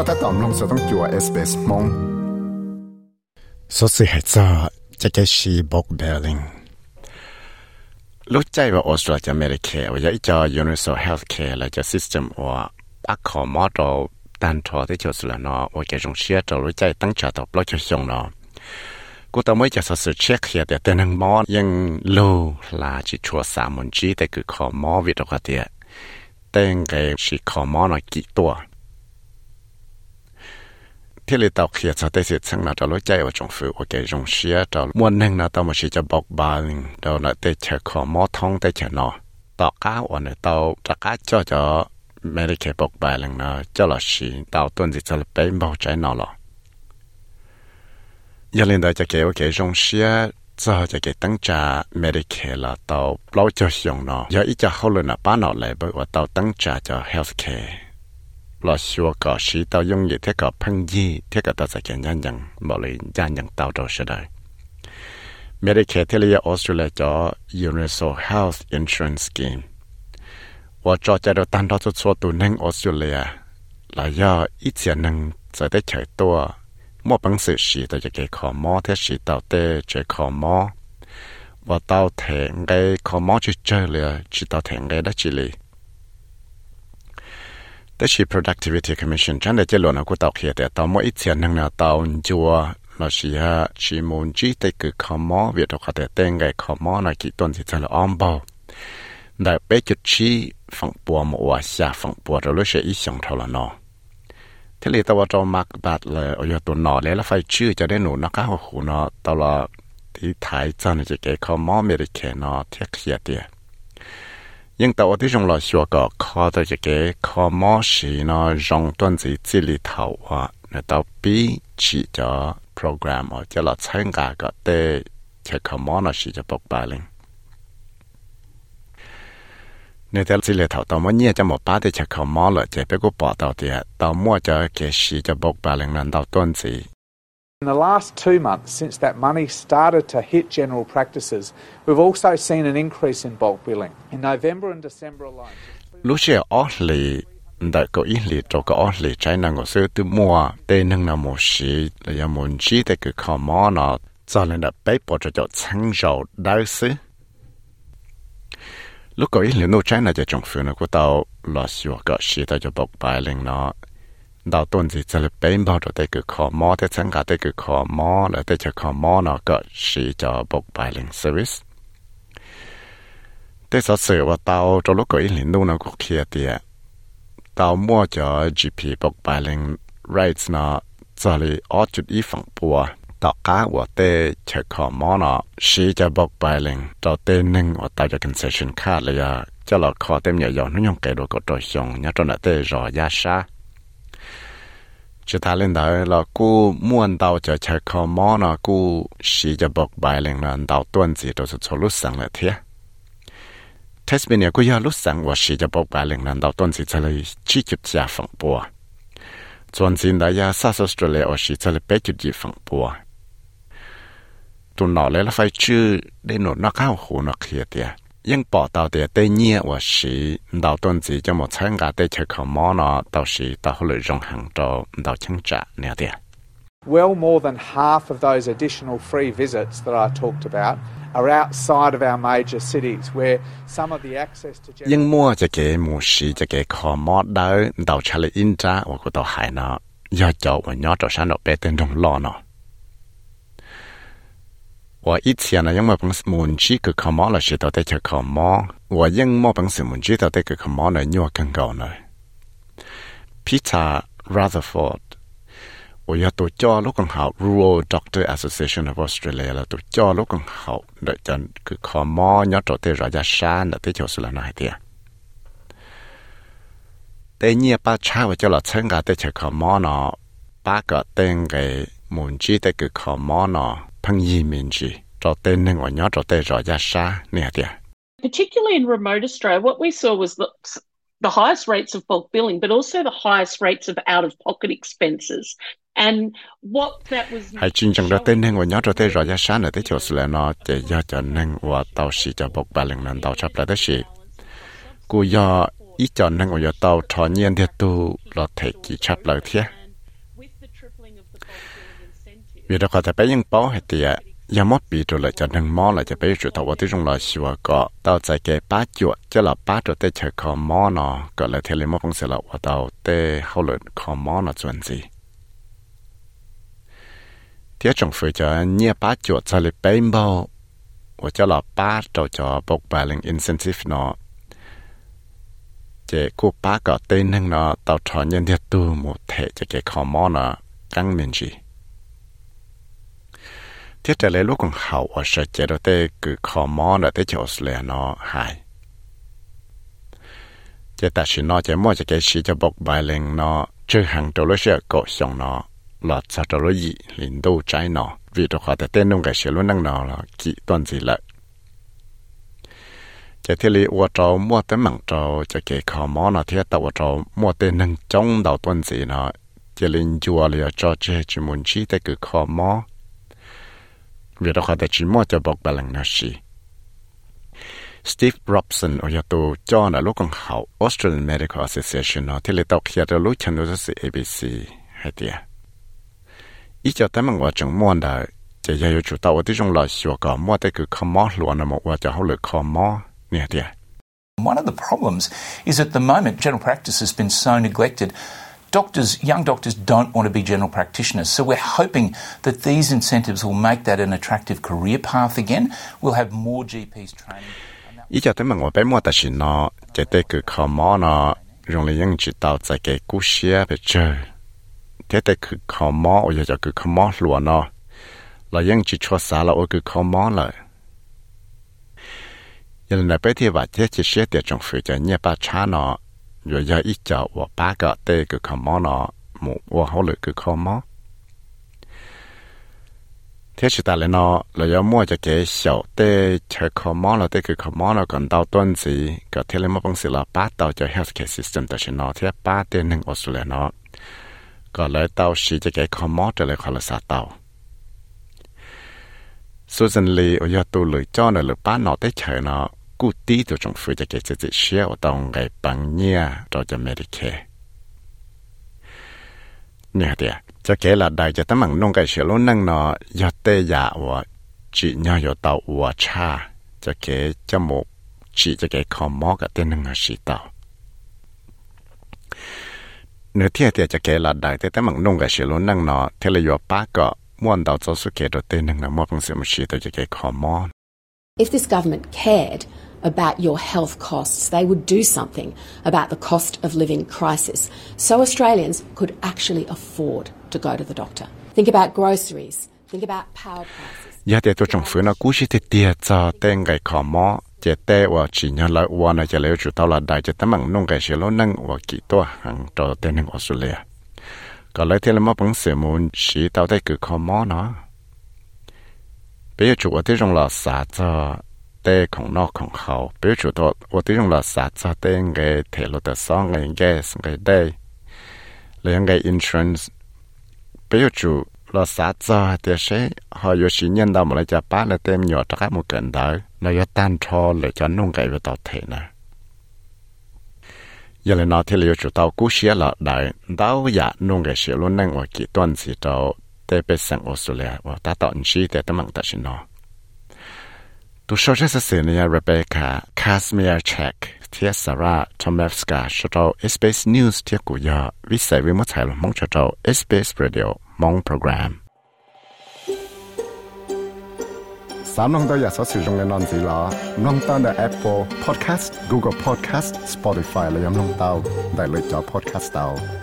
็ถ้าตอมลงจะต้องจัวเอสเปสมงสดสิเหตุจะแกชีบกเบลลิงรู้ใจว่าออสเตรเลียเมริกาว่าจะอีจอ universal health care และจะ system ว่าอักขอมอดอตันทอที่จะสุลนอว่าจะจงเชียร์ตัวรู้ใจตั้งใจต่อปลอจะชงนอกูต้องไม่จะสสืเช็คเขียแต่แต่นังมอยังโลลาจิชัวสามมนจีแต่คือขอมอวิตกเตียเต้งเกชีขอมอหนอกี่ตัว ราจะรู้ใจว่าจงฝืนว่าแกจงเชียเรามวนหนึ่งเราต้องมาชีจะบอกบาลเราเราได้เชื่อขอมอท้องได้เชื่อนอต่อก้าววันเราจะก้าเจ้าจะไม่ได้แค่บอกบาลเนาะเจ้าเราชีเราต้นจะจะเป็นบอกใจนอหรออย่าลืมเราจะเกี่ยวกับจงเชียจะจะเกี่ยวตั้งใจไม่ได้แค่เราเราเราจะส่งเนาะอย่าอีจะเข้าเลยนะป้าหน่อเลยบอกว่าเราตั้งใจจะ healthcare เราชัวก็สีเตา用嘢ที่เท่ก็พังยี่เที่ก็ตัวจะเขียนยันยังบอกเลยยันยังเตาตัวเสด็จไม่ได้แค่ที่เรียออสเตรเลียจอ Universal Health Insurance Scheme ว่าจอจะเราตั้งตัวชัวตัวหนึ่งออสเตรเลียแล้วย่ออีเจียหนึ่งจะได้ใช้ตัวมั่วปังสื่อสีตัวจะเกี่ยขอมอเทสีเตาเตเจขอมอว่าเตาแทงไงขอมอจะเจอเลยจีเตาแทงไงได้จีเลย แต่ชี productivity commission จันได้เจริญกูตอกเขียแต่ต่อมาอีเสียนึงนะตอนจัวเราชีฮะชีมูนจีแต่คือคอมอเวียดเขาแต่เต็งไงคอมอนะกี่ต้นสิจะละอ้อมบ่ได้ไปจุดชีฝั่งปัวมัวชาฝั่งปัวเราเลยเสียอีสองเท่าละนาะที่เลตัวจอมักบัดเลยเอาตัวหนอเลยแล้วไฟชื่อจะได้หนูนักข้าวหูเนาะตลอดที่ไทยจันจะเกี่ยคอมอเมริกันเนาะเทียเขียเดีย nhưng tàu thì trong lò xua có kho tới cái cái kho mỏ xì nó rong tuần gì chỉ lì thầu à nó tàu bí chỉ cho program ở cho cái sửa cái bộc bạch lên, nó đâu đơn là 参加个的这个么那是就不白了。你在这里头，到么你这么把的这个么了，这别个报道的，到么这个是就不白了，难道断子？In the last two months, since that money started to hit general practices, we've also seen an increase in bulk billing. In November and December alone. ở lì đã có ít lì cho có lì trái năng của sư từ mua tê nâng là một sĩ là do muốn chỉ để cái khó mò nó cho nên là bé bỏ cho cho sáng dầu đau sư lúc có ít lì nô trái là cho trong phương của tao là xua có sĩ tao cho bọc bài lên nó đào tuần gì cho là bé bỏ cho tới cái khó mò tới sáng cả tới cái khó mò là tới cho khó mò nó có sĩ cho bọc bài lên service แต่สอสือว่าเตาจะลุกก็อีหลินนู่นก็เคลียเตียเตามั่วจะ GP บอกไปเลง rights นะจะเลยออจุดอีฝั่งปัวตอกก้าว่าเตเช็คขอมอนะชีจะบอกไปเลงจะเตนึงว่าเตาจะ concession ค่าเลยอะจะเราขอเต็มอย่ายอนนุ่งเกดก็ตัวชงเนี่ยจนเตรอยาชา จะทาเล่นได้เรากูม่วนเตาจะเช็คขอมอนะกูชีจะบอกไปเลงนะเตาต้นสีตัวสุดลุสังเลยเทีย Tasmania ก็ยาลุสังว่าชีจะบอกบาเลงนั้น到ต้นสิจะเลยชี้จุดยาฝั่งปัวส่วนสินดายาซาสออสเตรเลียว่าชีจะเลยไปจุดยีฝั่งปัวตุนหนอเลยละไฟชื่อได้หนวดนักข้าวหูนักเขียเตีย ยังปอตาเตียเตเนี่ยว่าสีดาวต้นสีจะหมดเชิงกาเตเชคมอนอตาวสีตาหลุยรงหังโตดาวชังจะเนี่ยเตีย Well, more than half of those additional free visits that I talked about are outside of our major cities where some of the access to ยังมัวจะเกมูสีจะเกคอมอดดาวดาวชะเลอินจ้าว่ากูตาวหายเนาะยอดจอว่ายอดจอชันดอกเปเต็นดงลอเนาะ 我以前呢，因为本是门机个ขมอ了，是到底就ขม我因么本是门机到底个ขม呢，要更高呢。Peter Rutherford 我要多叫ลูกของเขา Rural Doctor Association of Australia แล้วตัว叫ลูกของเขาเดี๋ยวจะคือขอมอยอดตัวเตรอยาชาเดี๋ยวที่จะสุดละนายเดียแต่เนี่ยป้าชาว่าจะหลอดเชิงกับแต่เชขอมอเนาะป้าก็เต็งไอ้ muốn chỉ tới cái khó mò nó phăng gì mình chỉ cho tên nên ngoài nhớ cho tên rồi ra xa nè thì Particularly in remote Australia, what we saw was the, the highest rates of bulk billing, but also the highest rates of out-of-pocket expenses. And what that was... Hãy chính chẳng đó tên nên ngồi nhớ cho tên rồi giá sáng ở tới chỗ xử là nó chỉ do cho nên và tàu xì cho bọc bà lần lần tàu chấp là tới xì. Cô do ý cho nên ngồi do tàu trò nhiên thì tu là thể kỳ chấp là thiết vì đó có thể bé những bảo hay tiệt ya mất bị rồi lại cho nâng mò lại cho bé chủ tàu tới trong là sửa có tàu chạy cái ba chuột cho là ba rồi tới chơi khó mò nó gọi là thế lên mất không sẽ là và tàu tới hậu lợi khó mò nó chuẩn gì tiếc trong phía cho nhia ba chuột cho lại bé bao và cho là ba rồi cho bốc bài lên incentive nó chế cô ba có tên nâng nó tàu trò nhân thiết tu một thể cho cái khó mò nó căng mình gì thiết trở lại lúc còn hậu ở sở chế đó tê cứ khó mò là tê chỗ lệ nó hại chế ta chỉ nó chế mua cho cái gì cho bọc bài lên nó, chứ hàng đầu lúc sẽ cổ xong nó, là sao đầu lúc gì liền đâu trái nó, vì đó họ tên nông cái sự luôn năng nó là kỹ toàn gì lại chế thiết lý, ua trâu, mua tới mảng trâu cho cái khó mò nó thiết tàu trâu, mua tên nâng trong đầu tuần gì nó. Chế linh chùa liền cho chế chỉ muốn chi tới cứ khó mò vì đó họ chỉ mua cho bọc bà lăng nasi. Steve Robson ở nhà tù cho là lúc còn học Australian Medical Association nó thì lấy tàu kia cho lúc chân nó sẽ ABC hay tiệt. ý cho tới mà chúng mua đã chỉ là yêu chủ tàu ở trong lò xua có mua tới cứ không mua luôn là một cho họ được không mua nè tiệt. One of the problems is at the moment, general practice has been so neglected doctors, young doctors don't want to be general practitioners. So we're hoping that these incentives will make that an attractive career path again. We'll have more GPs training. ý thế 若要一脚我八个对个看毛呢，木我好了个看毛。thế chỉ ta lên nó là do mua cho cái小的chơi khó mò là cái khó mò là còn đau tuần gì cái thế lên mà bằng sự là bắt đầu cho healthcare system đó chỉ nó thế ba tên nên Australia nó còn lại tao chỉ cho cái khó mò trở lại khỏi là sao tao Susan Lee ở nhà tu lười cho nó lười ba nó tới chơi nó cụ tí từ trong phía cho cái sự chia ở trong cái bằng nhà cho cho Medicare. Nè thì cho cái là đại cho tấm bằng nông cái sự luôn năng nó giờ tê giả và chỉ nhau giờ tàu và cha, cho cái cho một chỉ cho cái khó mò cái tên năng là sĩ tàu. Nếu thiệt thì cho cái là đại thì tấm bằng nông cái sự luôn năng nó thế là yo ba cái muốn đầu cho số cái đồ tên năng mua bằng sự mà sĩ tàu cho cái khó mò. If this government cared about your health costs. They would do something about the cost of living crisis so Australians could actually afford to go to the doctor. Think about groceries. Think about power prices. Yeah, they do thế nó. แต่ของนอกของเขาเปิดจุดว่าที่ตรงเราสาจะเต้งไงเทลแต่ซองไงแกสไงได้เลยไงอินชรันส์เปิดจุดเราสาจะแต่ใช้หอยชินยันดาวมันจะป้าเลยเต็มหยอดตะกันมุกันได้เราจะตันทอเลยจะนุ่งไก่ไปต่อเทนะยังเลยนอที่เราจุดเตากู้เชียละได้ดาวอยากนุ่งไก่เชียล้วนนั่งว่ากี่ต้นสิเจ้าแต่เป็นสังออสเตรเลียว่าตาตอนชีแต่ตั้งมังตัด Du så det så senior Rebecca Kasmir Check เทียสาระทอมเลฟสกาชโตเอสเปซนิวส์เทียกุยอวิสัยวิมุทัยลมงชโตเอสเปซเรดียวมองโปรแกรมสามน้องตัวอยากสอสื่อตรงในนอนสีหลอน้องตั้งแต่แอปฟอร์พอดแคสต์กูเกิลพอดแคสต์สปอติฟายและยังน้องเต้าได้เลยจอ Podcast เต้า